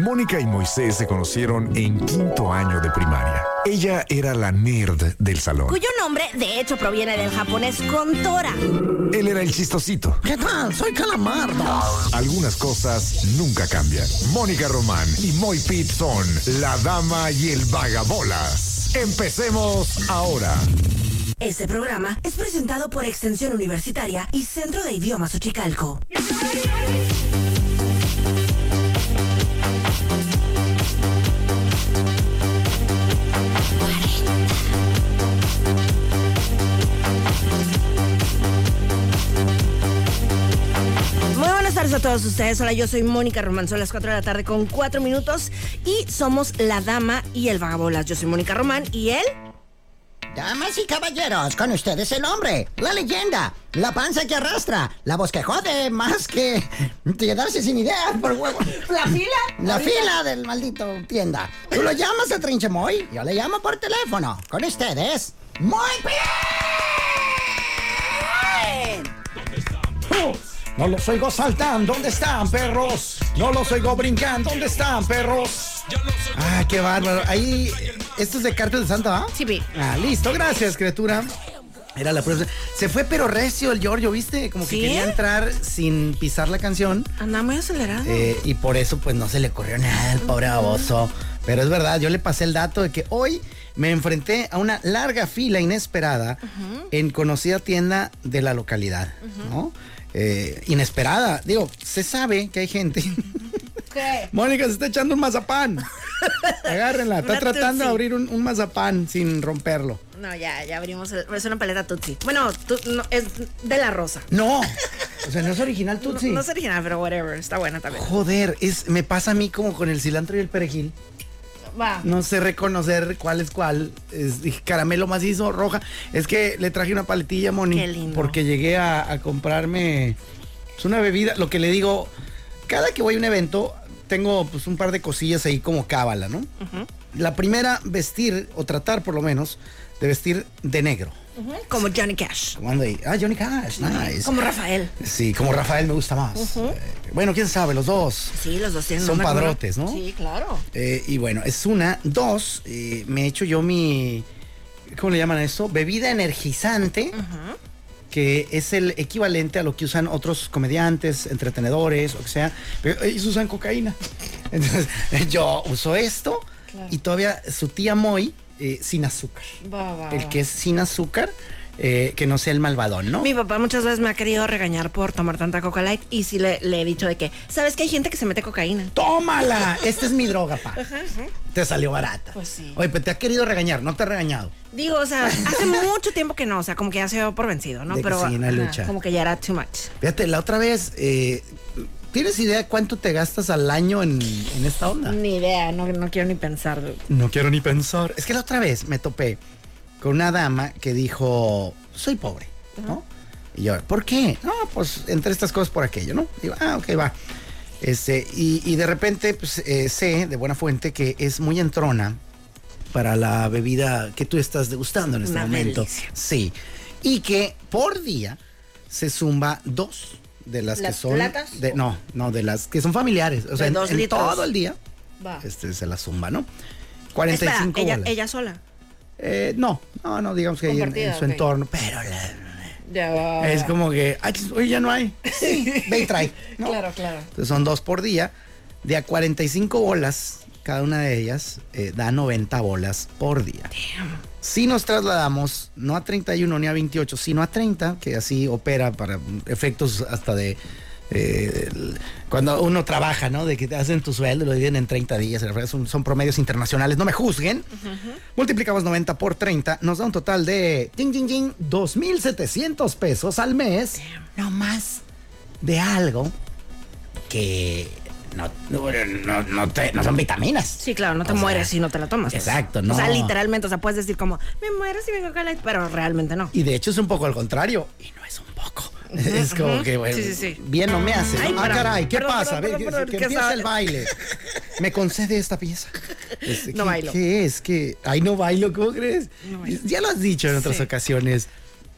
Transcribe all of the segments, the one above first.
Mónica y Moisés se conocieron en quinto año de primaria. Ella era la nerd del salón. Cuyo nombre, de hecho, proviene del japonés Kontora. Él era el chistosito. ¿Qué tal? Soy Calamardo. Algunas cosas nunca cambian. Mónica Román y Moy Pitt son la dama y el vagabolas. Empecemos ahora. Este programa es presentado por Extensión Universitaria y Centro de Idiomas Uchicalco. A todos ustedes. Hola, yo soy Mónica Román. Son las 4 de la tarde con 4 minutos y somos la dama y el vagabolas. Yo soy Mónica Román y él. Damas y caballeros, con ustedes el hombre, la leyenda, la panza que arrastra, la voz que jode más que quedarse sin ideas por huevo. ¿La fila? La fila del maldito tienda. Tú lo llamas a Trinchemoy, yo le llamo por teléfono. Con ustedes, muy bien. Oh, No los oigo saltando, ¿dónde están, perros? No los oigo brincando, ¿dónde están, perros? Ah, qué bárbaro. Ahí, esto es de Cartas de Santa, ¿va? Sí, pi. Ah, listo, gracias, criatura. Era la prueba. Se fue pero recio el Giorgio, ¿viste? Como que ¿Sí? quería entrar sin pisar la canción. Anda muy acelerado. eh, y por eso, pues, no se le corrió nada al pobre baboso. Pero es verdad, yo le pasé el dato de que hoy me enfrenté a una larga fila inesperada en conocida tienda de la localidad, ¿no? Eh, inesperada. Digo, se sabe que hay gente. ¿Qué? Mónica se está echando un mazapán. Agárrenla. Está Una tratando de abrir un, un mazapán sin romperlo. No, ya, ya abrimos. el- es una paleta Tutsi. Bueno, tu- no, es de la rosa. No. O sea, no es original Tutsi. no es original, pero whatever. Está buena también. Joder, es, me pasa a mí como con el cilantro y el perejil. Va. No sé reconocer cuál es cuál. Es caramelo macizo, roja. Es que le traje una paletilla, Moni. Qué lindo. Porque llegué a, a comprarme pues, una bebida. Lo que le digo, cada que voy a un evento, tengo pues un par de cosillas ahí como cábala, ¿no? La primera, vestir, o tratar por lo menos, de vestir de negro. Como Johnny Cash. Ahí. Ah, Johnny Cash, nice. Como Rafael. Sí, como Rafael me gusta más. Eh, bueno, quién sabe, los dos. Sí, los dos tienen Son padrotes, ¿no? Sí, claro. Eh, y bueno, es una. Dos, eh, me he hecho yo mi. ¿Cómo le llaman a eso? Bebida energizante. Que es el equivalente a lo que usan otros comediantes, entretenedores, o que sea. Pero ellos usan cocaína. Entonces, yo uso esto y todavía su tía Moy eh, sin azúcar. Va, va, El que es sin azúcar, eh, que no sea el malvadón, ¿no? Mi papá muchas veces me ha querido regañar por tomar tanta Coca Light y sí le, le he dicho de que, ¿sabes que hay gente que se mete cocaína? ¡Tómala! Esta es mi droga, pa. Te salió barata. Pues sí. Oye, pero te ha querido regañar, no te ha regañado. Digo, o sea, hace mucho tiempo que no, o sea, como que ya se dio por vencido, ¿no? De que Pero sí, una ajá, lucha. como que ya era too much. Fíjate, la otra vez, eh, ¿tienes idea cuánto te gastas al año en, en esta onda? Ni idea, no, no quiero ni pensar. No quiero ni pensar. Es que la otra vez me topé con una dama que dijo, soy pobre, ¿no? Y yo, ¿por qué? No, pues entre estas cosas por aquello, ¿no? Digo, ah, ok, va. Este, y, y de repente, pues eh, sé de buena fuente que es muy entrona para la bebida que tú estás degustando en este Una momento. delicia. Sí. Y que por día se zumba dos de las, que ¿Las son. latas? De, no, no, de las que son familiares. O sea, en, dos en todo el día Va. este, se la zumba, ¿no? Espera, 45 ella, bolas. ella sola. Eh, no, no, no, digamos que en, en su ok. entorno, pero la- Ya va. es como que, ay, hoy ya no hay. Sí, ve y trae. ¿no? Claro, claro. Entonces son dos por día. De a 45 bolas, cada una de ellas eh, da 90 bolas por día. Si nos trasladamos no a 31 ni a 28, sino a 30, que así opera para efectos hasta de eh, cuando uno trabaja, ¿no? De que te hacen tu sueldo y lo dividen en 30 días, son, son promedios internacionales, no me juzguen. Multiplicamos 90 por 30, nos da un total de ting, ting, ting, 2.700 pesos al mes. No más de algo que no, no, no- no te- no son vitaminas. Sí, claro, no te O sea, mueres si no te la tomas. exacto, no. O sea, literalmente, o sea, puedes decir como, me muero si vengo Coca Light, pero realmente no. Y de hecho es un poco al contrario. Y no es un poco. Es como que, bueno, Sí, sí, sí. bien no me hace. ah, caray, ¿qué Perdón, pasa? perdón, perdón, que, que que empieza sabe. el baile. ¿Me concede esta pieza? No ¿qué- bailo. ¿Qué es? ¿Qué? Ay, no bailo, ¿cómo crees? No bailo. Ya lo has dicho en otras ocasiones.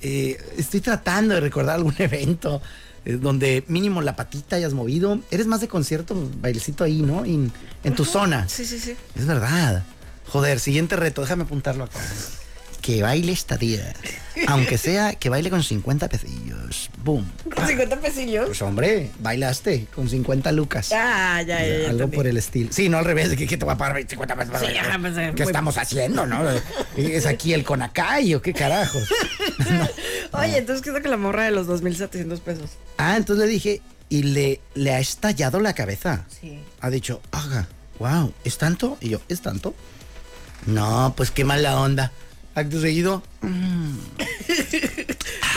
Eh, estoy tratando de recordar algún evento eh, donde mínimo la patita hayas movido. Eres más de concierto, bailecito ahí, ¿no? En, en tu zona. Sí, sí, sí. Es verdad. Joder, siguiente reto, déjame apuntarlo acá. Que baile esta tía. Aunque sea que baile con 50 pesillos. Boom. Con 50 pesillos. Pues hombre, bailaste con 50 lucas. Ah, ya, ya, ya. Algo por el estilo. Sí, no al revés, que, que te va a pagar 50 pesos. Sí, ajá, pues, eh, ¿Qué muy- estamos haciendo, no? ¿Es aquí el Conacay o qué carajos? Oye, entonces, ¿qué es lo que la morra de los 2.700 pesos? Ah, entonces le dije, y le, le ha estallado la cabeza. Sí. Ha dicho, haga, wow, ¿es tanto? Y yo, ¿es tanto? No, pues qué mala onda. Acto seguido, Un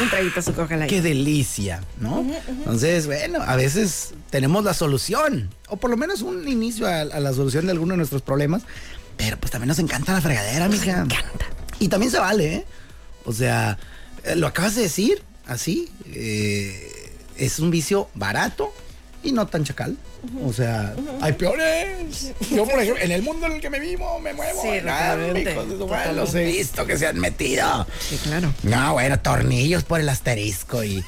traguito su coca qué delicia, ¿no? Entonces, bueno, a veces tenemos la solución, o por lo menos un inicio a, a la solución de alguno de nuestros problemas, pero pues también nos encanta la fregadera, mija. encanta. Y también se vale, ¿eh? O sea, eh, lo acabas de decir, así, eh, es un vicio barato y no tan chacal. O sea, hay peores. Yo, por ejemplo, en el mundo en el que me vivo, me muevo. Sí, totalmente. los he visto que se han metido. Sí, claro. No, bueno, tornillos por el asterisco y,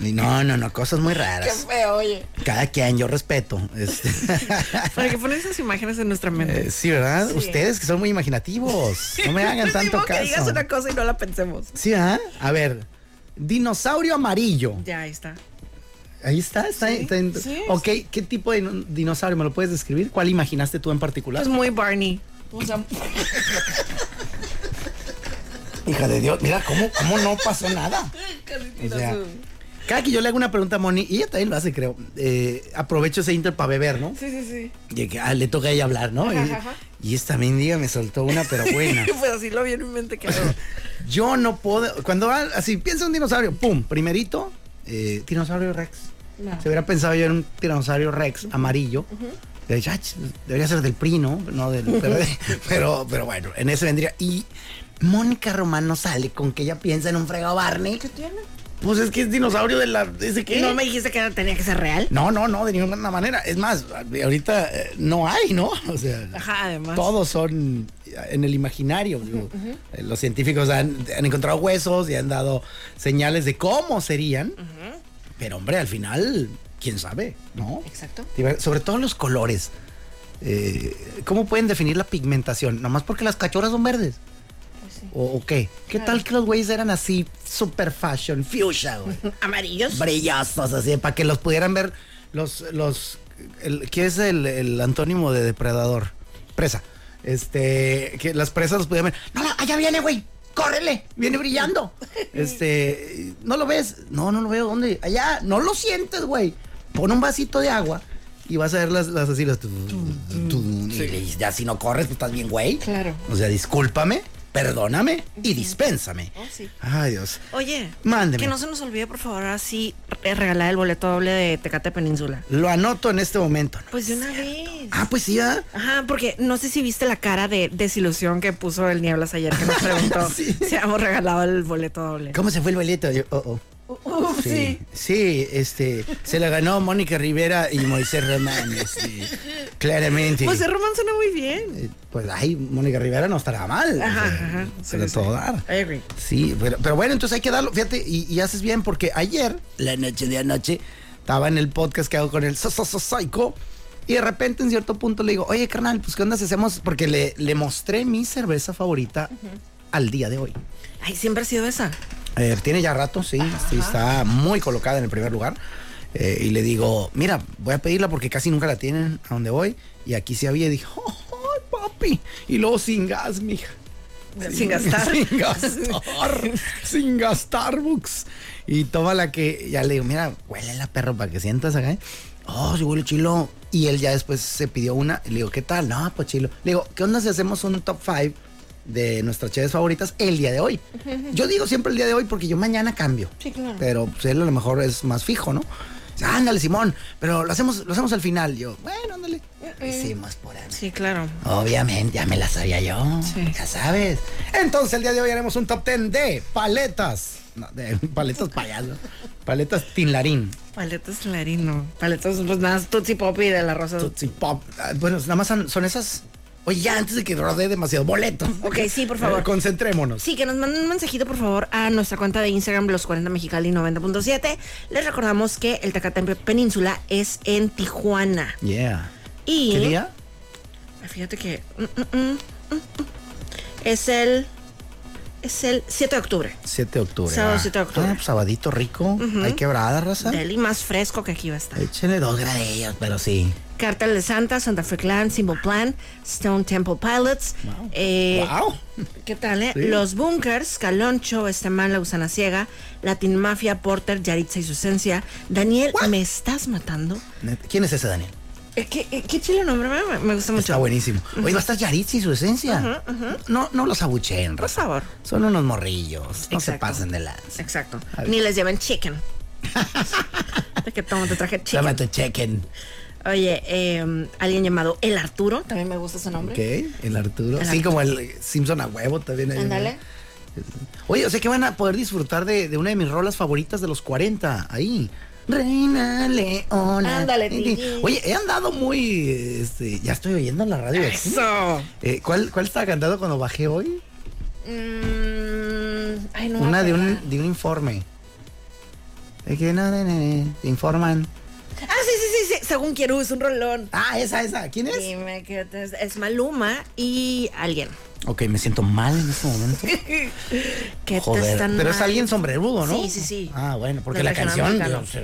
y no, no, no, cosas muy raras. feo, oye. Cada quien, yo respeto. este. Para que ponen esas imágenes en nuestra mente. Eh, sí, ¿verdad? Sí. Ustedes que son muy imaginativos. No me hagan No es tanto como que digas caso. una cosa y no la pensemos. Sí, ¿ah? A ver, dinosaurio amarillo. Ya, ahí está. Ahí está, está, Sí, está en- sí, Ok, ¿qué tipo de dino- dinosaurio me lo puedes describir? ¿Cuál imaginaste tú en particular? Es muy Barney. O sea, Hija de Dios, mira cómo, cómo no pasó nada. O sea, Cada que yo le hago una pregunta a Moni, y ella también lo hace, creo. eh, aprovecho ese inter para beber, ¿no? Sí, sí, sí. Y que, ah, le toca a ella hablar, ¿no? Y, Ajá, y esta mendiga me soltó una, pero buena. pues así lo vi en mi mente que Yo no puedo. Cuando va- así piensa un dinosaurio, pum, primerito, eh, dinosaurio Rex. No. Se hubiera pensado yo en un dinosaurio Rex amarillo. de, "Ah, ch- Debería ser del PRI, ¿no? No del pero, pero bueno, en ese vendría. Y Mónica Román no sale con que ella piensa en un fregado Barney. ¿Qué tiene? Pues es que es dinosaurio de la. ¿Ese qué? ¿No me dijiste que tenía que ser real? No, no, no, de ninguna manera. Es más, ahorita eh, no hay, ¿no? O sea, Ajá, además. todos son en el imaginario. Eh, Los científicos han, han encontrado huesos y han dado señales de cómo serían. Pero hombre, al final, quién sabe, ¿no? Exacto. Sobre todo los colores. Eh, ¿Cómo pueden definir la pigmentación? Nomás porque las cachorras son verdes. ¿O, o qué? ¿Qué tal que los güeyes eran así, super fashion, fuchsia, güey? Amarillos. brillosos, así, para que los pudieran ver los, los, el, ¿qué es el, el antónimo de depredador? Presa. Este, que las presas los pudieran ver. No, no, allá viene, güey, córrele, viene brillando. Este, ¿no lo ves? No, no lo veo, ¿dónde? Allá, no lo sientes, güey. Pon un vasito de agua y vas a ver las, las así, las... y ya si no corres, pues estás bien, güey. Claro. O sea, discúlpame, perdóname y dispénsame. Oh, sí. Ay, Dios. Oye, Mándeme. que no se nos olvide, por favor, así eh, regalar el boleto doble de Tecate Península. Lo anoto en este momento. Pues de una vez. Ah, pues sí, ¿ah? Ajá, porque no sé si viste la cara de desilusión que puso el Nieblas ayer que nos preguntó Sí. si habíamos regalado el boleto doble. ¿Cómo se fue el boleto? Yo, oh, oh. Uf, Sí, sí, este, se la ganó Mónica Rivera y Moisés Román, este, claramente. El romance suena muy bien. Eh, pues, ay, Mónica Rivera no estará mal. Ajá, o sea, ajá. Se la sí, sí. dar. Sí, pero, pero bueno, entonces hay que darlo, fíjate, y, y haces bien porque ayer, la noche de anoche, estaba en el podcast que hago con el So- So- So- Psycho y de repente en cierto punto le digo, oye carnal, pues qué onda si hacemos, porque le, le mostré mi cerveza favorita al día de hoy. Ay, siempre ha sido esa. Eh, tiene ya rato, sí, sí, está muy colocada en el primer lugar. Eh, y le digo, mira, voy a pedirla porque casi nunca la tienen a donde voy. Y aquí sí había, y dije, ¡ay, papi! Y luego sin gas, mija. Sin gastar. Sin gastar. sin gastar. Y toma la que, ya le digo, mira, huele la perro para que sientas acá. ¿eh? Oh, sí huele chilo. Y él ya después se pidió una. Y le digo, ¿qué tal? No, pues chilo. Le digo, ¿qué onda si hacemos un top 5 de nuestras chaves favoritas el día de hoy? Yo digo siempre el día de hoy porque yo mañana cambio. Sí, claro. Pero pues, él a lo mejor es más fijo, ¿no? Ándale, Simón, pero lo hacemos, lo hacemos al final. Yo, bueno, ándale. Lo hicimos por ahí. Sí, claro. Obviamente, ya me la sabía yo. Sí. Ya sabes. Entonces, el día de hoy haremos un top 10 de paletas. No, de paletas payaso. Paletas tinlarín. Paletas Larino. Paletas, pues nada, Tootsie Pop y de la rosa. Tootsie Pop. Ah, Bueno, nada más son, son esas. Oye, ya antes de que rodee demasiado boleto. Ok, sí, por favor. Eh, concentrémonos. Sí, que nos manden un mensajito, por favor, a nuestra cuenta de Instagram, los 40 Mexicali 90.7. Les recordamos que el Tecate Península es en Tijuana. Yeah. Y. ¿Qué día? Fíjate que. mm, mm, mm. Es el. Es el 7 de octubre. 7 de octubre. Sábado va. 7 de octubre. Ah, pues sabadito rico. Hay quebrada, raza. Deli más fresco que aquí va a estar. Échenle dos gradillos, pero sí. Cartel de Santa, Santa Fe Clan, Simple Plan, Stone Temple Pilots. Wow. eh, wow. ¿Qué tal, eh? Sí. Los Bunkers, Caloncho, Esteman, La Gusana Ciega, Latin Mafia, Porter, Yaritza y su esencia. Daniel, ¿me estás matando? ¿Quién es ese Daniel? Eh, ¿Qué, qué chile nombre? Me, me gusta mucho. Está buenísimo. Oye, va a estar Yaritza y su esencia. No, no los abucheen, Por favor. Son unos morrillos. No se pasen de lanza. Exacto. Ni les lleven chicken. de que toma, te traje chicken. Llámate chequen. Oye, eh, alguien llamado El Arturo, también me gusta su nombre. Ok, el Arturo. El sí, Arturo. como el Simpson a huevo también. Ándale. Oye, o sea que van a poder disfrutar de, de una de mis rolas favoritas de los 40, ahí. Reina Leona. Ándale. Oye, he andado muy, este, ya estoy oyendo en la radio. Eso. Eh, ¿cuál, ¿Cuál estaba cantando cuando bajé hoy? Mm, ay, no. Una de un, de un informe. De que no, no, te informan. Según quiero, es un rolón. Ah, esa, esa. ¿Quién es? Dime que te- es Maluma y alguien. Ok, me siento mal en este momento. Que te Joder, están pero es mal. alguien sombrerudo, ¿no? Sí, sí, sí. Ah, bueno, porque Del la regional canción mexicano. Dios, de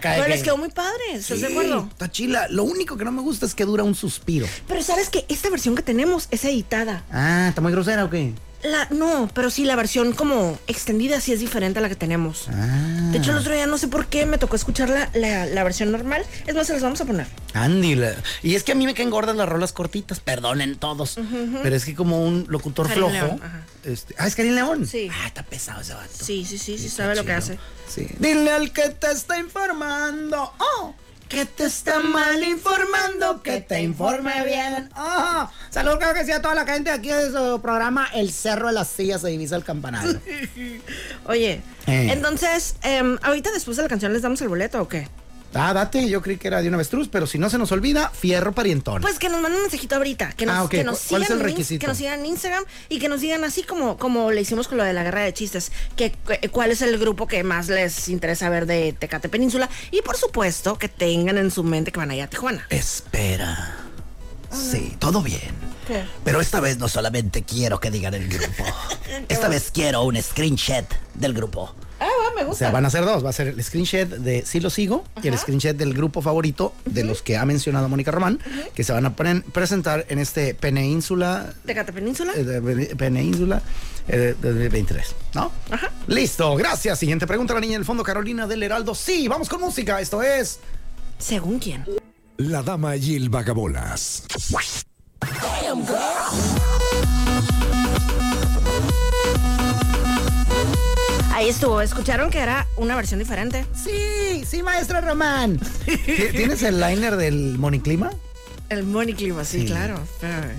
Pero que- les quedó muy padre, ¿estás de Sí, acuerdo? Está chila. Lo único que no me gusta es que dura un suspiro. Pero sabes que esta versión que tenemos es editada. Ah, ¿está muy grosera o qué? La, no, pero sí, la versión como extendida sí es diferente a la que tenemos. Ah. De hecho, el otro día no sé por qué me tocó escuchar la, la, la versión normal. Es más, se las vamos a poner. Andy, y es que a mí me caen gordas las rolas cortitas, perdonen todos. Pero es que como un locutor flojo. León, este, ah, es Karim León. Sí. Ah, está pesado ese vato. Sí, sí, sí, sí, sabe lo que hace. Sí. Dile al que te está informando. Oh. Que te está mal informando, que te informe bien. Oh. Saludos, creo que sí, a toda la gente aquí de su programa El Cerro de las Sillas se divisa el campanario. Oye, Eh. entonces, em, ahorita después de la canción les damos el boleto o qué? Ah, date, yo creí que era de una avestruz, pero si no se nos olvida, fierro parientón. Pues que nos manden un mensajito ahorita, que nos, Ah, ok. que nos ¿Cu- cuál es sigan el requisito? que nos sigan en Instagram y que nos digan así como, como le hicimos con lo de la guerra de chistes, que, que- cuál es el grupo que más les interesa ver de Tecate Península y por supuesto que tengan en su mente que van a ir a Tijuana. Espera. Sí, todo bien. ¿Qué? Pero esta vez no solamente quiero que digan el grupo. Esta vez quiero un screenshot del grupo. Ah, va, me O gusta. sea, van a ser dos. Va a ser el screenshot de Sí lo sigo y el screenshot del grupo favorito de los que ha mencionado Mónica Román, que se van a presentar en este Península. Tecate Península. eh, de- Península eh, de 2023, ¿no? Ajá. Listo, gracias. Siguiente pregunta, la niña del fondo, Carolina del Heraldo. Sí, vamos con música. Esto es. Según quién. La dama y el vagabolas. Ahí estuvo, escucharon que era una versión diferente. Sí, sí, maestra Román. ¿Ti- ¿Tienes el liner del Moniclima? El Money Clima, sí, Sí. claro. Espérame.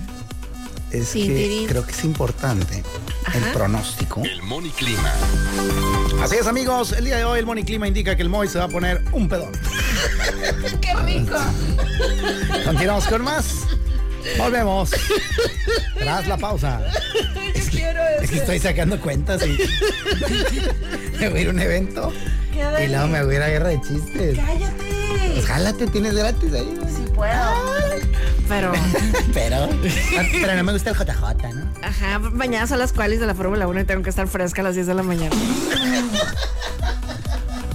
Es Sí, que creo que es importante el pronóstico. El Money Clima. Así es, amigos. El día de hoy el Moniclima indica que el Moy se va a poner un pedón. ¡Qué rico! Continuamos con más. Volvemos. Tras la pausa. Yo quiero Es que estoy sacando cuentas y me voy a ir a un evento y luego me voy a ir a guerra de chistes. ¡Cállate! Pues jálate, tienes gratis ahí. Sí puedo. Pero, Pero, pero no me gusta el JJ, ¿no? ajá, mañana son las cuales de la Fórmula 1 y tengo que estar fresca a las 10 de la mañana.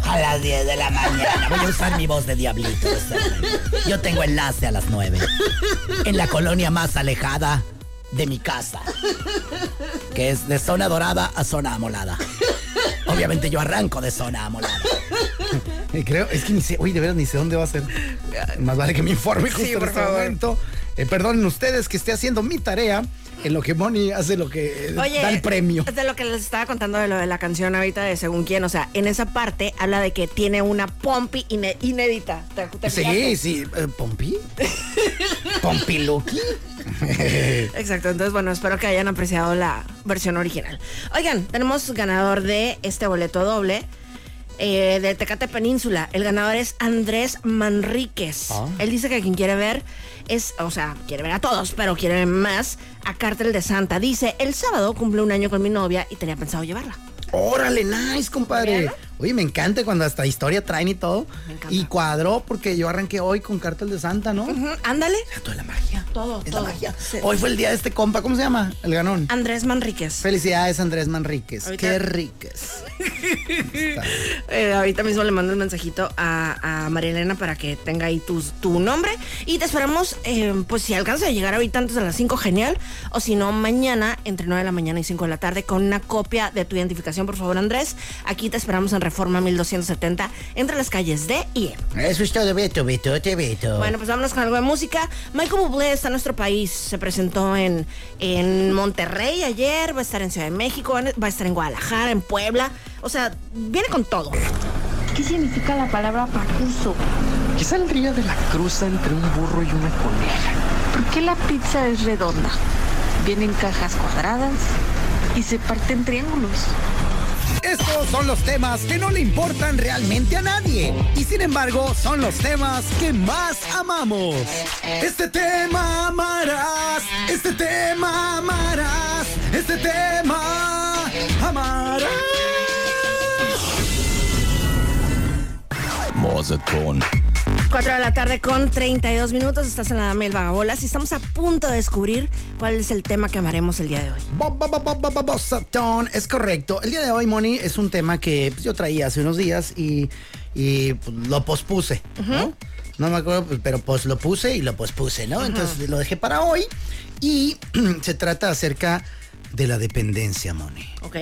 A las 10 de la mañana voy a usar mi voz de diablito. Yo tengo enlace a las 9. En la colonia más alejada de mi casa. Que es de zona dorada a zona amolada. Obviamente yo arranco de zona amolada. Y creo, es que ni sé, oye, de veras ni sé dónde va a ser. Más vale que me informe justo Sí, en por este favor. momento. Eh, perdonen ustedes que esté haciendo mi tarea en lo que Moni hace lo que eh, Oye, da el premio. De lo que les estaba contando de lo de la canción ahorita de según quién, o sea, en esa parte habla de que tiene una pompi inédita. ¿Te, te Sí, fijaste? sí. eh, ¿Pompi? ¿Pompiluki? Exacto, entonces bueno, espero que hayan apreciado la versión original. Oigan, tenemos ganador de este boleto doble. Eh, de Tecate Península. El ganador es Andrés Manríquez. Ah. Él dice que quien quiere ver es, o sea, quiere ver a todos, pero quiere ver más a Cártel de Santa. Dice, el sábado cumple un año con mi novia y tenía pensado llevarla. Órale, nice, compadre. Oye, me encanta cuando hasta historia traen y todo. Me encanta. Y cuadró porque yo arranqué hoy con Cártel de Santa, ¿no? Ujú, Ándale. Era toda la magia. Todo, Es todo. la magia. Sí. Hoy fue el día de este compa, ¿cómo se llama? El ganón. Andrés Manríquez. Felicidades, Andrés Manríquez. Ahorita- Qué riques. Eh, ahorita mismo le mando el mensajito a, a María Elena para que tenga ahí tus- tu nombre. Y te esperamos, eh, pues si alcanza a llegar ahorita antes de las 5, genial. O si no, mañana entre 9 de la mañana y 5 de la tarde con una copia de tu identificación, por favor, Andrés. Aquí te esperamos en Reforma 1270 entre las calles D y E. Eso es todo, Beto, Beto, te Beto. Bueno, pues vámonos con algo de música. Michael Bublé está en nuestro país. Se presentó en, en Monterrey ayer, va a estar en Ciudad de México, va a estar en Guadalajara, en Puebla. O sea, viene con todo. ¿Qué significa la palabra pacuso? ¿Qué saldría de la cruza entre un burro y una coneja? ¿Por qué la pizza es redonda? Viene en cajas cuadradas y se parte en triángulos. Estos son los temas que no le importan realmente a nadie. Y sin embargo, son los temas que más amamos. Este tema amarás. Este tema amarás. Este tema amarás. 4 de la tarde con 32 minutos. Estás en la Dama y el Vagabolas y estamos a punto de descubrir cuál es el tema que amaremos el día de hoy. Bo- es correcto. El día de hoy, Moni, es un tema que pues, yo traía hace unos días y, y, pues, lo pospuse, ¿no? No me acuerdo, pues, pero pues lo puse y lo pospuse, ¿no? Entonces lo dejé para hoy y se trata acerca de la dependencia, Moni. ¿Ok?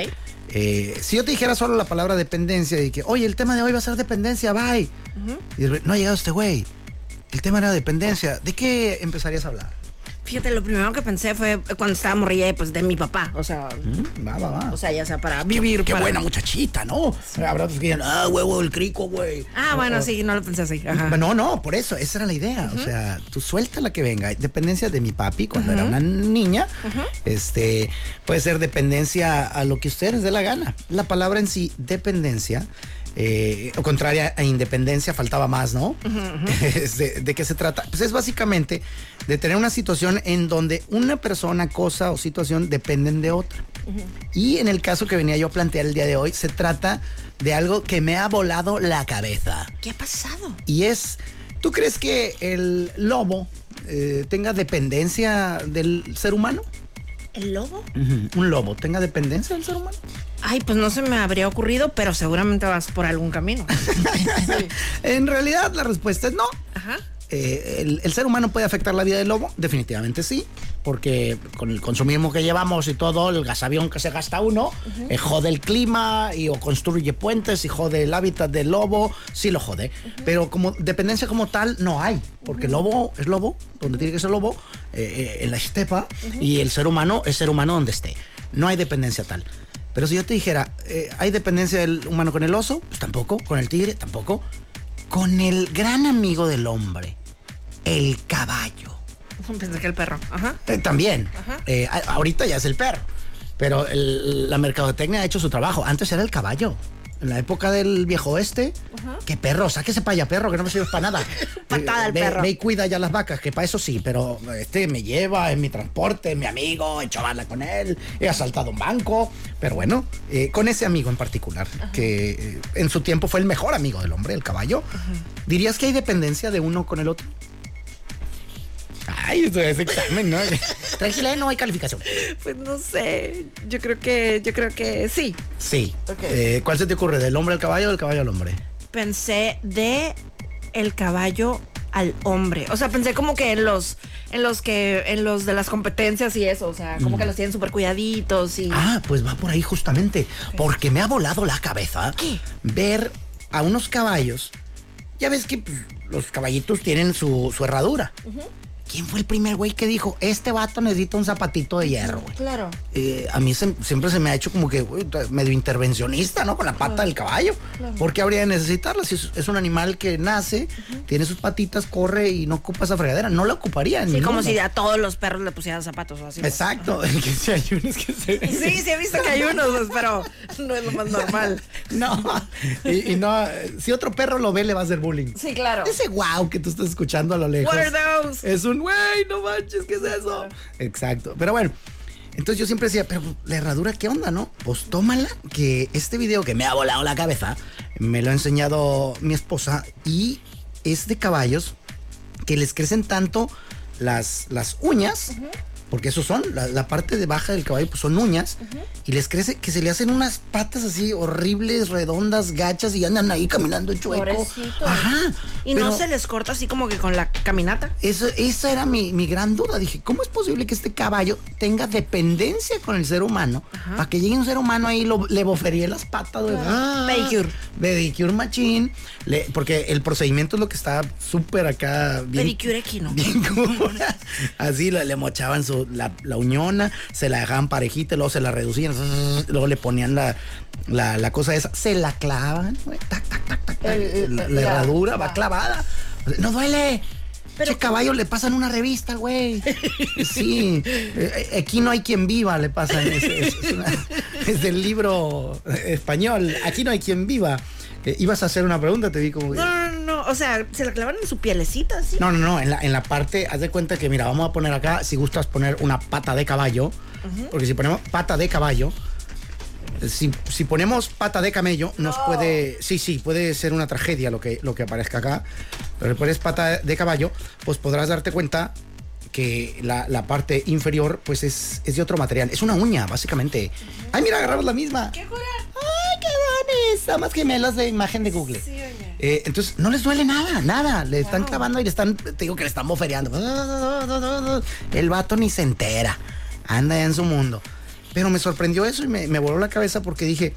Eh, si yo te dijera solo la palabra dependencia y que, oye, el tema de hoy va a ser dependencia, bye. Y no ha llegado este güey. El tema era dependencia. ¿De qué empezarías a hablar? Fíjate, lo primero que pensé fue cuando estaba morrilla, pues de mi papá. O sea, Va, va, va. o sea, ya sea para vivir. Qué para- buena muchachita, ¿no? Habrá otros que digan, ah, huevo del crico, güey. Ah, bueno, o- sí, no lo pensé así. Ajá. No, no, por eso, esa era la idea. O sea, tú suelta la que venga. Dependencia de mi papi cuando era una niña. Este puede ser dependencia a lo que ustedes dé la gana. La palabra en sí, dependencia. Eh, o contraria a independencia, faltaba más, ¿no? ¿De qué se trata? Pues es básicamente de tener una situación en donde una persona, cosa o situación dependen de otra. Y en el caso que venía yo a plantear el día de hoy, se trata de algo que me ha volado la cabeza. ¿Qué ha pasado? Y es, ¿tú crees que el lobo eh, tenga dependencia del ser humano? ¿El lobo? Un lobo tenga dependencia del ser humano. Ay, pues no se me habría ocurrido, pero seguramente vas por algún camino. En realidad la respuesta es no. Ajá. Eh, el, el ser humano puede afectar la vida del lobo? Definitivamente sí, porque con el consumismo que llevamos y todo, el gasavión que se gasta uno, eh, jode el clima y o construye puentes y jode el hábitat del lobo, sí lo jode. Pero como dependencia como tal no hay, porque el lobo es lobo, donde tiene que ser lobo, eh, eh, en la estepa, y el ser humano es ser humano donde esté. No hay dependencia tal. Pero si yo te dijera, eh, ¿hay dependencia del humano con el oso? Pues tampoco. ¿Con el tigre? Tampoco. Con el gran amigo del hombre, el caballo. Pensé que el perro. Ajá. Eh, también. Ajá. Ahorita ya es el perro. Pero el- la mercadotecnia ha hecho su trabajo. Antes era el caballo. En la época del viejo oeste, que perro, sáquese para allá, perro, que no me sirve para nada. Patada al ve, perro. Y cuida ya las vacas, que para eso sí, pero este me lleva, es mi transporte, es mi amigo, he hecho bala con él, he asaltado un banco. Pero bueno, eh, con ese amigo en particular, que eh, en su tiempo fue el mejor amigo del hombre, el caballo, ¿dirías que hay dependencia de uno con el otro? Ay, esto es examen, ¿no? Tranquila, no hay calificación. Pues no sé. Yo creo que, yo creo que sí. Sí. Eh, ¿Cuál se te ocurre? ¿Del hombre al caballo o del caballo al hombre? Pensé de el caballo al hombre. O sea, pensé como que en los, en los que, en los de las competencias y eso. O sea, como que los tienen súper cuidaditos y. Ah, pues va por ahí justamente. Porque me ha volado la cabeza ¿Qué? ver a unos caballos. Ya ves que pues, los caballitos tienen su, su herradura. ¿Quién fue el primer güey que dijo, este vato necesita un zapatito de hierro, güey? Claro. Eh, a mí se- siempre se me ha hecho como que güey, medio intervencionista, ¿no? Con la pata del caballo. ¿Por qué habría de necesitarla? Si es, es un animal que nace, tiene sus patitas, corre y no ocupa esa fregadera. No la ocuparía. Sí, como si a todos los perros le pusieran zapatos o así. Exacto. que si hay unos que se ven- Sí, sí he visto que hay unos, pues, pero no es lo más normal. No. Y, y no, si otro perro lo ve, le va a hacer bullying. Sí, claro. Ese wow que tú estás escuchando a lo lejos. What are those? Es un güey, no manches, ¿qué es eso? Exacto. Pero bueno, entonces yo siempre decía, pero la herradura, ¿qué onda, no? Pues tómala, que este video que me ha volado la cabeza, me lo ha enseñado mi esposa y es de caballos que les crecen tanto las, las uñas. Porque esos son, la, la parte de baja del caballo pues son uñas y les crece que se le hacen unas patas así horribles, redondas, gachas y andan ahí caminando chueco. Pobrecitos. Ajá. Y no se les corta así como que con la caminata. eso, esa era mi, mi gran duda. Dije, ¿cómo es posible que este caballo tenga dependencia con el ser humano? Para que llegue un ser humano ahí lo, le boferíe las patas. güey. Ah, Pedicure. Pedicure machín. le- porque el procedimiento es lo que está súper acá. Bien, Pedicure equino. Bien. Así le, le mochaban su, la, la uñona, se la dejaban parejita, luego se la reducían, luego le ponían la, la, la cosa esa, se la clavan, güey, tac, tac, tac, tac, El- la, herradura va clavada. No duele. Pero Pero- caballo le pasan una revista, güey. Sí. Eh, Aquí no hay quien viva, le pasan. Es, es- es una- es del libro español. Aquí no hay quien viva. Eh, ibas a hacer una pregunta, te vi como. No, no, o sea, se la clavan en su pielecita, así. No, no, no, en la, en la parte, haz de cuenta que, mira, vamos a poner acá, si gustas poner una pata de caballo, porque si ponemos pata de caballo, si, si ponemos pata de camello, nos puede, sí, sí, puede ser una tragedia lo que, lo que aparezca acá, pero si pones pata de caballo, pues podrás darte cuenta que la, la parte inferior, pues es, es de otro material, es una uña, básicamente. Ay, mira, agarramos la misma. ¡Qué cura! ¡Ay, qué bonita! Más gemelas de imagen de Google. Eh, entonces, no les duele nada, nada. Le están clavando y le están, te digo que le están boferiando. El vato ni se entera. Anda ya en su mundo. Pero me sorprendió eso y me, me voló la cabeza porque dije,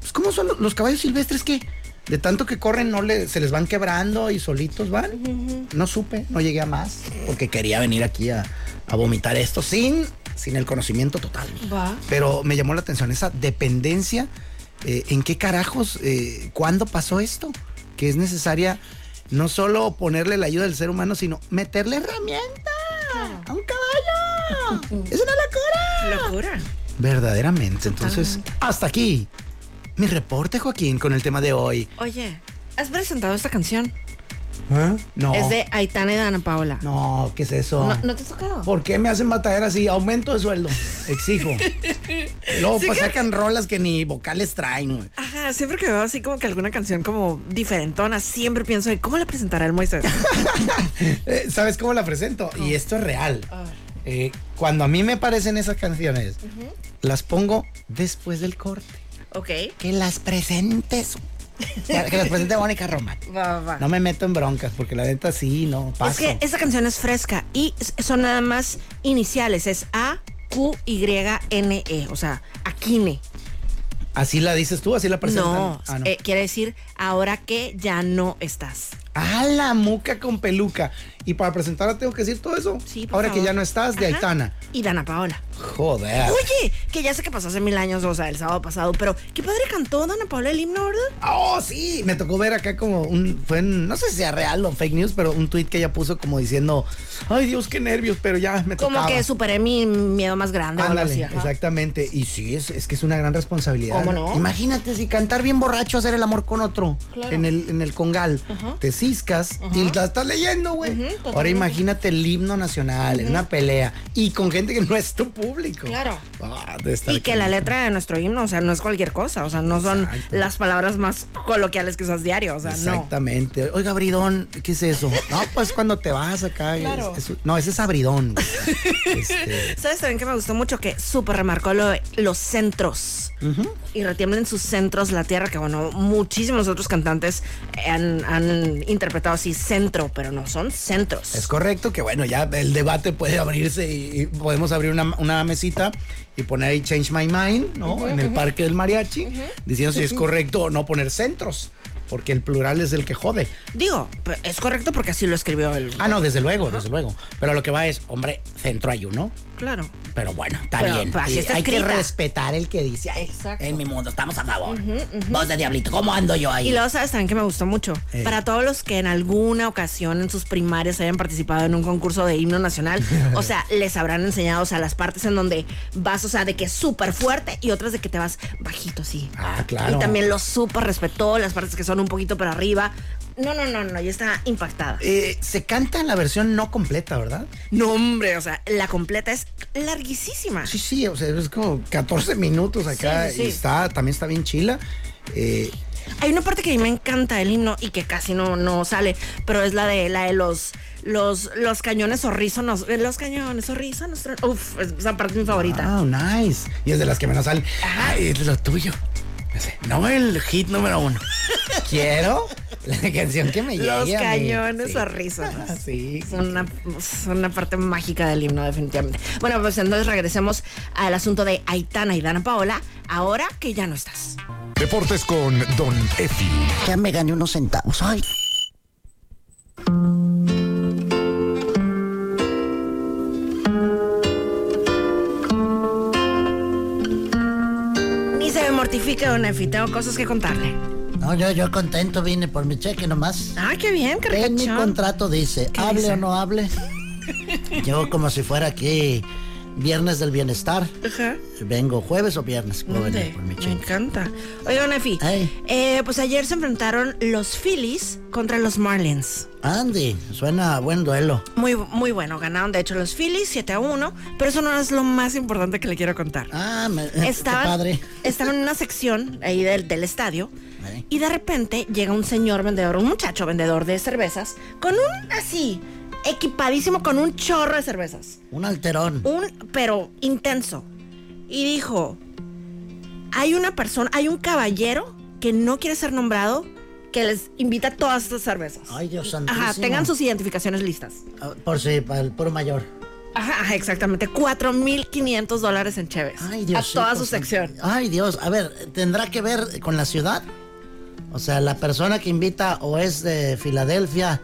pues, ¿cómo son los caballos silvestres que de tanto que corren no le, se les van quebrando y solitos van? No supe, no llegué a más porque quería venir aquí a, a vomitar esto sin, sin el conocimiento total. Pero me llamó la atención esa dependencia. eh, ¿En qué carajos? eh, ¿Cuándo pasó esto? Que es necesaria no solo ponerle la ayuda del ser humano, sino meterle herramienta a un caballo. es una locura. Locura. Verdaderamente. Entonces, hasta aquí mi reporte, Joaquín, con el tema de hoy. Oye, ¿has presentado esta canción? No. Es de Aitana y Dana Paola. No, ¿qué es eso? ¿No, no te has tocado? ¿Por qué me hacen batallar así? Aumento de sueldo. Exijo. Luego Sí pues, que- sacan rolas que ni vocales traen, güey. Ajá, siempre que veo así como que alguna canción como diferentona, siempre pienso de cómo la presentará el Moisés. Eh, ¿Sabes cómo la presento? Y esto es real. Eh, cuando a mí me parecen esas canciones, las pongo después del corte. Ok. Que las presentes. que las presente Mónica Román. Va, va, va. No me meto en broncas, porque la neta sí, no, es paso. que esta canción es fresca y son nada más iniciales. Es A, Q, Y, N, E. O sea, Aquine. Así la dices tú, así la presentan. No, Ah, no. eh, quiere decir ahora que ya no estás. Ah, la muca con peluca. Y para presentarla tengo que decir todo eso. Sí, por Ahora que ya no estás, de Ajá. Aitana. Y Dana Paola. Joder. Oye, que ya sé que pasó hace mil años, o sea, el sábado pasado, pero qué padre cantó Dana Paola el himno, ¿verdad? Oh, sí, me tocó ver acá como un, fue en- no sé si sea real o fake news, pero un tweet que ella puso como diciendo, ay Dios, qué nervios, pero ya me Como tocaba. que superé mi miedo más grande. Ándale, así, ajá. exactamente. Y sí, es, es que es una gran responsabilidad. ¿Cómo no? Imagínate si cantar bien borracho, hacer el amor con otro Claro. en, el, en el congal. Te ciscas y la estás leyendo, güey. Totalmente. Ahora imagínate el himno nacional en una pelea y con gente que no es tu público. Claro. Ah, Y que la letra de nuestro himno, o sea, no es cualquier cosa, o sea, no son Exacto. las palabras más coloquiales que usas diario, o sea, no. Exactamente. Oiga, Bridón, ¿qué es eso? No, pues cuando te vas acá. Claro. es- no, ese es abridón. Este, ¿Sabes también que me gustó mucho? Que súper remarcó lo los centros. Y retiemblen sus centros la tierra, que bueno, muchísimos otros cantantes han, han interpretado así centro, pero no son centros. Es correcto que, bueno, ya el debate puede abrirse y, y podemos abrir una, una mesita y poner ahí Change My Mind, ¿no? en el Parque del Mariachi, diciendo si es correcto o no poner centros. Porque el plural es el que jode. Digo, es correcto porque así lo escribió el. Ah, no, desde luego, desde luego. Pero lo que va es, hombre, centro ayuno. Claro. Pero bueno, está Pero, bien. pues, así Y está hay que respetar el que dice. "Ay, Exacto. En mi mundo, estamos a favor. Voz de diablito, ¿cómo ando yo ahí? Y luego, ¿sabes también que me gustó mucho? Eh. Para todos los que en alguna ocasión en sus primarias hayan participado en un concurso de himno nacional, o sea, les habrán enseñado, o sea, las partes en donde vas, o sea, de que es súper fuerte y otras de que te vas bajito, sí. Ah, claro. Y también lo súper respetó, las partes que son un poquito para arriba. No, no, no, no, yo estaba impactada. Eh, se canta en la versión no completa, ¿verdad? No, hombre, o sea, la completa es larguísima. Sí, sí, o sea, es como 14 minutos acá Sí, sí, sí. y está, también está bien chila. Eh, Hay una parte que a mí me encanta del himno y que casi no, no sale, pero es la de la de los los los cañones zorrízonos, eh, los cañones zorrízonos. tron- Uf, esa parte es mi favorita. Ah, nice. Y es de las que menos salen. Ay, es lo tuyo. No el hit número uno. Quiero la canción que me llegue. los a mí. cañones Sí. zorrízonos. Sí. Son una, son una parte mágica del himno, definitivamente. Bueno, pues entonces regresemos al asunto de Aitana y Dana Paola, ahora que ya no estás. Deportes con Don Efi. Ya me gané unos centavos. Ay. Mortifica, don Efi, tengo cosas que contarle. No, yo, yo contento vine por mi cheque nomás. Ah, qué bien, qué En mi contrato dice, ¿Qué hable dice? o no hable. Yo como si fuera aquí viernes del bienestar. Ajá. Vengo jueves o viernes. Puedo venir ¿Dónde? por mi Me encanta. Oiga, Nefi, Ey. eh, pues ayer se enfrentaron los Phillies contra los Marlins. Andy, suena a buen duelo. Muy, muy bueno, ganaron de hecho los Phillies 7 a 1, pero eso no es lo más importante que le quiero contar. Ah, me, qué Estaban, padre. estaban en una sección ahí del, del estadio y de repente llega un señor vendedor, un muchacho vendedor de cervezas, con un así, equipadísimo con un chorro de cervezas. Un alterón. un pero intenso y dijo hay una persona hay un caballero que no quiere ser nombrado que les invita todas estas cervezas Ay, Dios santísimo. ajá tengan sus identificaciones listas Ah, Por si, para el puro mayor. ajá, ajá, exactamente 4.500 dólares en Cheves Ay, a Dios. toda su sección Ay, Dios. A ver, ¿tendrá que ver con la ciudad? O sea, la persona que invita o es de Filadelfia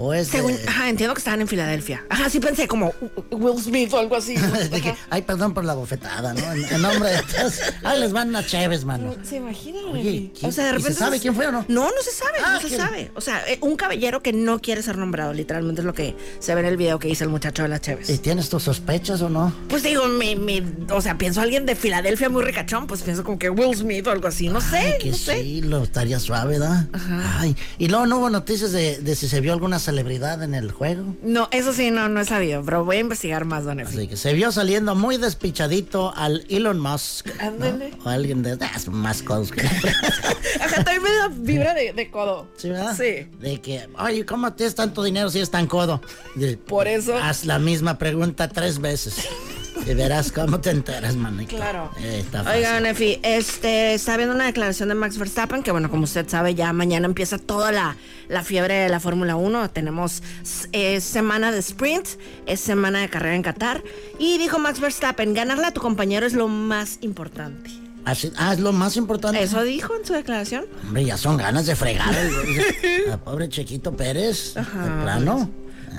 o es Según, ajá, entiendo que estaban en Filadelfia. Ajá, sí pensé como Will Smith o algo así. de que, ay, perdón por la bofetada, ¿no? En, en nombre de todos. Ay, les van a Chévez, mano. ¿Se imaginan? Oye, ¿quién- o sea, de y se repente sabe quién fue o no? No, no se sabe, Ah, no se sabe. O sea, eh, un caballero que no quiere ser nombrado, literalmente es lo que se ve en el video que hizo el muchacho de las Cheves. ¿Y tienes tus sospechas o no? Pues digo, me, me- o sea, pienso a alguien de Filadelfia muy ricachón, pues pienso como que Will Smith o algo así, no sé, que no sé. sí, lo estaría suave, ¿verdad? Ay, y luego no hubo noticias de, de si se vio alguna celebridad en el juego. No, eso sí, no, no he sabido, pero voy a investigar más, Don Efi. Así que se vio saliendo muy despichadito al Elon Musk. ¿no? Ándale. O alguien de ah, son más. Ajá, también me da vibra de, de codo. ¿Sí, verdad? Sí. De que, oye, ¿cómo tienes tanto dinero si es tan codo? De- Por eso. Haz la misma pregunta tres veces. Y verás cómo te enteras, manito. Claro. Eh, está fácil. Oiga, Nefi, este, está viendo una declaración de Max Verstappen, que bueno, como usted sabe, ya mañana empieza toda la, la fiebre de la Fórmula 1. Tenemos eh, semana de sprint, es semana de carrera en Qatar. Y dijo Max Verstappen, ganarle a tu compañero es lo más importante. Así- ah, es lo más importante. Eso dijo en su declaración. Hombre, ya son ganas de fregar. el- pobre Chiquito Pérez. De plano.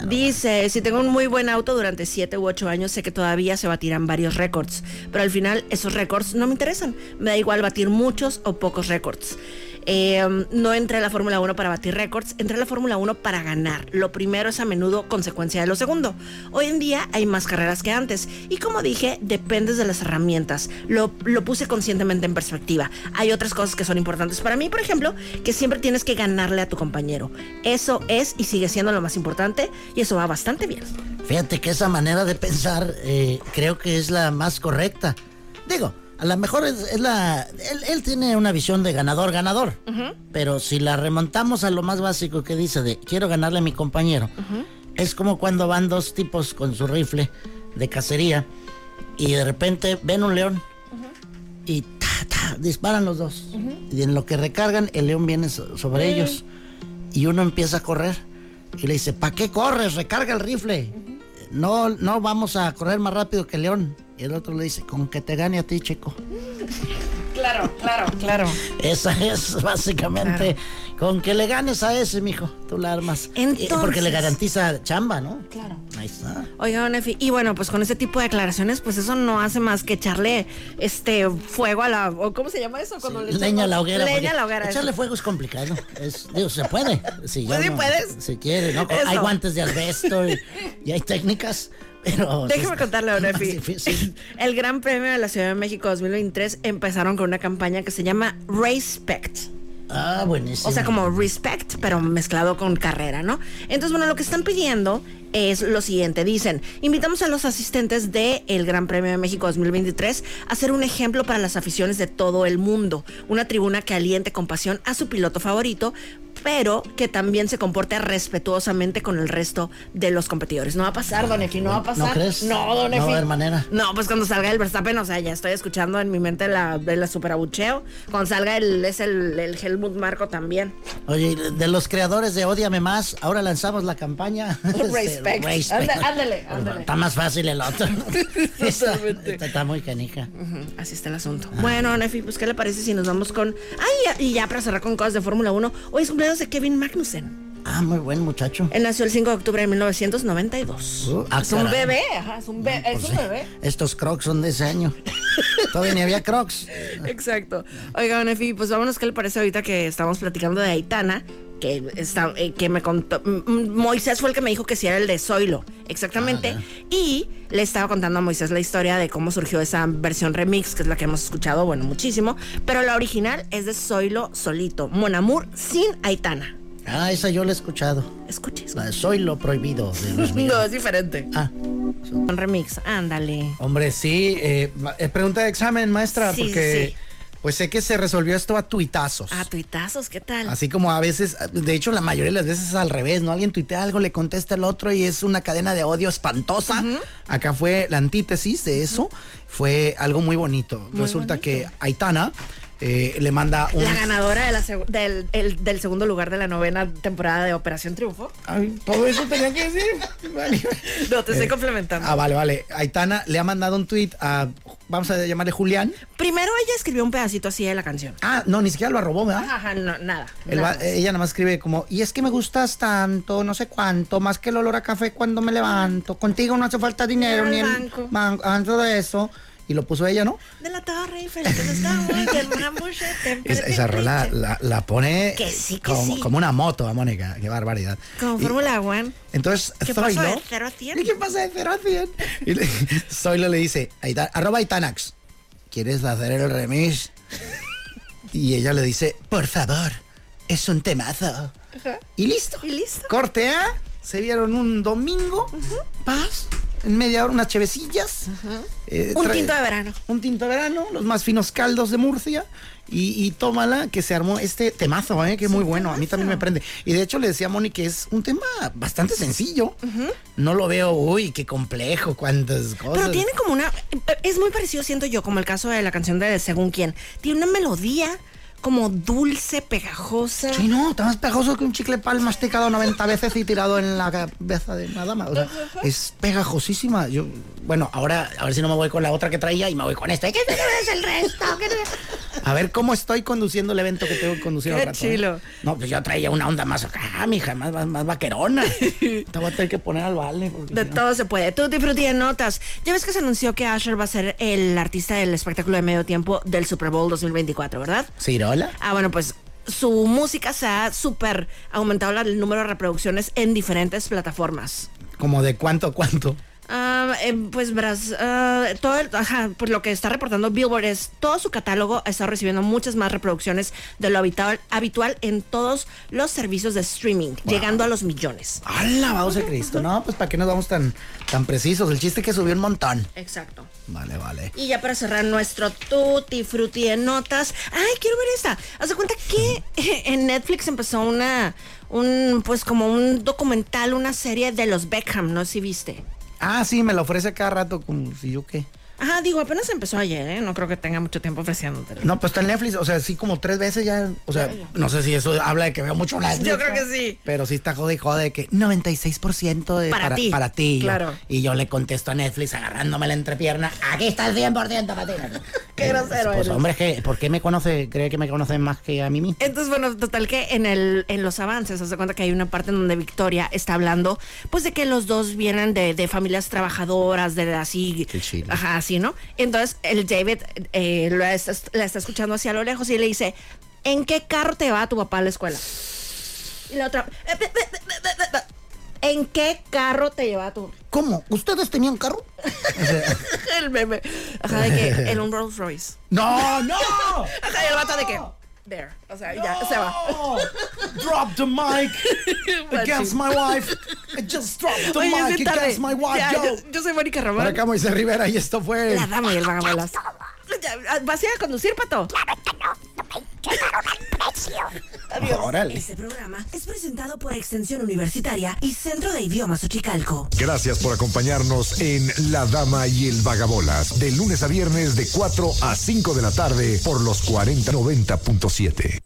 Dice, si tengo un muy buen auto durante 7 u 8 años, sé que todavía se batirán varios récords, pero al final esos récords no me interesan. Me da igual batir muchos o pocos récords. Eh, no entré a la Fórmula 1 para batir récords, entré a la Fórmula 1 para ganar. Lo primero es a menudo consecuencia de lo segundo. Hoy en día hay más carreras que antes y como dije, dependes de las herramientas. Lo, lo puse conscientemente en perspectiva. Hay otras cosas que son importantes para mí, por ejemplo, que siempre tienes que ganarle a tu compañero. Eso es y sigue siendo lo más importante y eso va bastante bien. Fíjate que esa manera de pensar eh, creo que es la más correcta. Digo, a lo mejor es, es la... Él, él tiene una visión de ganador, ganador. Pero si la remontamos a lo más básico que dice de quiero ganarle a mi compañero, es como cuando van dos tipos con su rifle de cacería y de repente ven un león y ta, ta, disparan los dos. Y en lo que recargan, el león viene so- sobre ellos y uno empieza a correr y le dice, ¿para qué corres? Recarga el rifle. No, no vamos a correr más rápido que el león. Y el otro le dice, con que te gane a ti, chico. Claro, claro, claro. Esa es básicamente con que le ganes a ese, mijo. Tú la armas. Eh, Porque le Entonces- garantiza chamba, ¿no? Claro. Ahí está. Oiga, don Efi, y bueno, pues con ese tipo de declaraciones, pues eso no hace más que echarle este fuego a la. o ¿Cómo se llama eso? Cuando le Leña a la hoguera. Leña a la hoguera. Echarle eso. fuego es complicado. Es, digo, se puede. Si Pues sí no- puedes. Si quiere, ¿no? Eso. Hay guantes de asbesto y, y hay técnicas, pero... está contarle, difícil. El Gran Premio de la Ciudad de México 2023 empezaron con una campaña que se llama Respect. Ah, buenísimo. O sea, como respect, pero mezclado con carrera, ¿no? Entonces, bueno, lo que están pidiendo es lo siguiente. Dicen, invitamos a los asistentes del el Gran Premio de México 2023 a ser un ejemplo para las aficiones de todo el mundo. Una tribuna que aliente con pasión a su piloto favorito, pero que también se comporte respetuosamente con el resto de los competidores. No va a pasar, Don Efi, no va a pasar. ¿No crees? No, Don No Efi. va a haber manera. No, pues cuando salga el Verstappen, o sea, ya estoy escuchando en mi mente la, la superabucheo. Cuando salga el, es el, el Helmut Marco también. Oye, de los creadores de Ódiame Más, ahora lanzamos la campaña. Respect. Anda- ándale, ándale. Está más fácil el otro. está muy canija. Así está el asunto. Bueno, Nefi, pues ¿qué le parece si nos vamos con... Ay, y ya para cerrar con cosas de Fórmula 1, hoy es cumpleaños de Kevin Magnussen. Ah, muy buen muchacho. Él nació el 5 de octubre de 1992. Ah, es un bebé, ajá, es un, be- es Pues un bebé. Estos crocs son de ese año. Todavía ni había crocs. Exacto. Oiga, Nefi, pues vámonos, ¿qué le parece ahorita que estamos platicando de Aitana? Que, está, eh, que me contó, Moisés fue el que me dijo que sí era el de Zoilo, exactamente. y le estaba contando a Moisés la historia de cómo surgió esa versión remix, que es la que hemos escuchado, bueno, muchísimo. Pero la original es de Zoilo solito, Mon Amour sin Aitana. Ah, esa yo la he escuchado. Escuche, La de Soy lo prohibido de. No, es diferente. Ah, Un remix, ándale. Hombre, sí. eh, eh, pregunta de examen, maestra, Sí, porque sí. Pues sé que se resolvió esto a tuitazos. A tuitazos, ¿qué tal? Así como a veces, de hecho la mayoría de las veces es al revés, ¿no? Alguien tuitea algo, le contesta el otro y es una cadena de odio espantosa. Acá fue la antítesis de eso, fue algo muy bonito. Resulta que Aitana eh, le manda un... La ganadora de la del, el- del segundo lugar de la novena temporada de Operación Triunfo. Ay, todo eso tenía que decir. Vale. No, te estoy Eh, complementando. Ah, vale, vale. Aitana le ha mandado un tweet a, vamos a llamarle Julián. Primero ella escribió un pedacito así de la canción. Ah, no, ni siquiera lo arrobó, ¿verdad? Ajá, ajá, no, nada. El nada ella nada más escribe como, y es que me gustas tanto, no sé cuánto, más que el olor a café cuando me levanto. Contigo no hace falta dinero, Ni el banco. banco, ah, todo eso. Y lo puso ella, ¿no? De la Torre Eiffel, que no está muy bien, una buchete, Es- esa rola la, la pone Que sí, que como, sí. como una moto, a Mónica. Qué barbaridad. Como Fórmula One. Entonces, ¿Qué Zoilo- de cero a cien? ¿Y qué pasa de 0 a 100? Y le- Zoilo le dice, arroba Aitanax, ¿quieres hacer el remix? Y ella le dice, por favor, es un temazo. Y listo. Y listo. Corte A, se vieron un domingo, paz, en media hora unas chevecillas. eh, Un tinto de verano. Un tinto de verano, los más finos caldos de Murcia. Y, y tómala, que se armó este temazo, ¿eh? que es muy bueno. A mí también me prende. Y de hecho le decía a Moni que es un tema bastante sencillo. No lo veo, uy, qué complejo, cuántas cosas. Pero tiene como una. Es muy parecido, siento yo, como el caso de la canción de Según quién. Tiene una melodía como dulce, pegajosa. Sí, no, está más pegajoso que un chicle pal masticado 90 veces y tirado en la cabeza de una dama. O sea, es pegajosísima. Yo, bueno, ahora a ver si no me voy con la otra que traía y me voy con esta. ¿Qué es el resto? ¿Qué A ver cómo estoy conduciendo el evento que tengo que conducir Qué rato, ¿eh? chilo. No, pues yo traía una onda más acá, mija, más, más, más vaquerona. Te voy a tener que poner al vale. De no- todo se puede. Tutti frutti de notas. Ya ves que se anunció que Asher va a ser el artista del espectáculo de medio tiempo del Super Bowl 2024, ¿verdad? Ah, bueno, pues su música se ha súper aumentado el número de reproducciones en diferentes plataformas. ¿Como de cuánto a cuánto? Eh, pues verás, ah, todo el- ajá, pues lo que está reportando Billboard es todo su catálogo está recibiendo muchas más reproducciones de lo habitual, habitual en todos los servicios de streaming, llegando a los millones. ¡Alabado sea Cristo! No, pues para qué nos vamos tan, tan precisos. El chiste es que subió un montón. Exacto. Vale, vale. Y ya para cerrar nuestro tutti frutti de notas. Ay, quiero ver esta. Haz de cuenta que en Netflix empezó una, un, pues como un documental, una serie de los Beckham, no sé si viste. Ah, sí, me lo ofrece cada rato, como si yo qué. Ajá, digo, apenas empezó ayer, ¿eh? No creo que tenga mucho tiempo ofreciéndote. No, pues está en Netflix, o sea, sí como tres veces ya, o sea, no sé si eso habla de que veo mucho Netflix. Yo creo que sí. Pero sí está jode y jode de que 96% de Para ti. Para ti. Y yo- Claro. Y yo le contesto a Netflix agarrándome la entrepierna, aquí está el 100% para ti. Qué grosero Pues eres. hombre, es que, ¿por qué me conoce? ¿Cree que me conocen más que a mí mismo? Entonces, bueno, total que en el, en los avances, se cuenta que hay una parte en donde Victoria está hablando, pues de que los dos vienen de, de familias trabajadoras, de así, ajá, así, ¿no? Entonces, el David eh, la, está, la está escuchando hacia lo lejos y le dice, ¿en qué carro te va tu papá a la escuela? Y la otra, ¿en qué carro te lleva tu ¿Cómo? ¿Ustedes tenían carro? el meme? Ajá, de que en un Rolls Royce. ¡No, no! Ajá, y el vato de que, there, o sea, ya, se va. Drop the mic against my wife. I just dropped the Oye, mic against my wife, Ya, yo. yo, soy Mónica. Para acá, Moisés Rivera, y esto fue... La dama y el vagabolas. ¿Vas a ir a conducir, Pato? Órale. Este programa es presentado por Extensión Universitaria y Centro de Idiomas Uchicalco. Gracias por acompañarnos en La Dama y el Vagabolas, de lunes a viernes de 4 a 5 de la tarde por los 4090.7.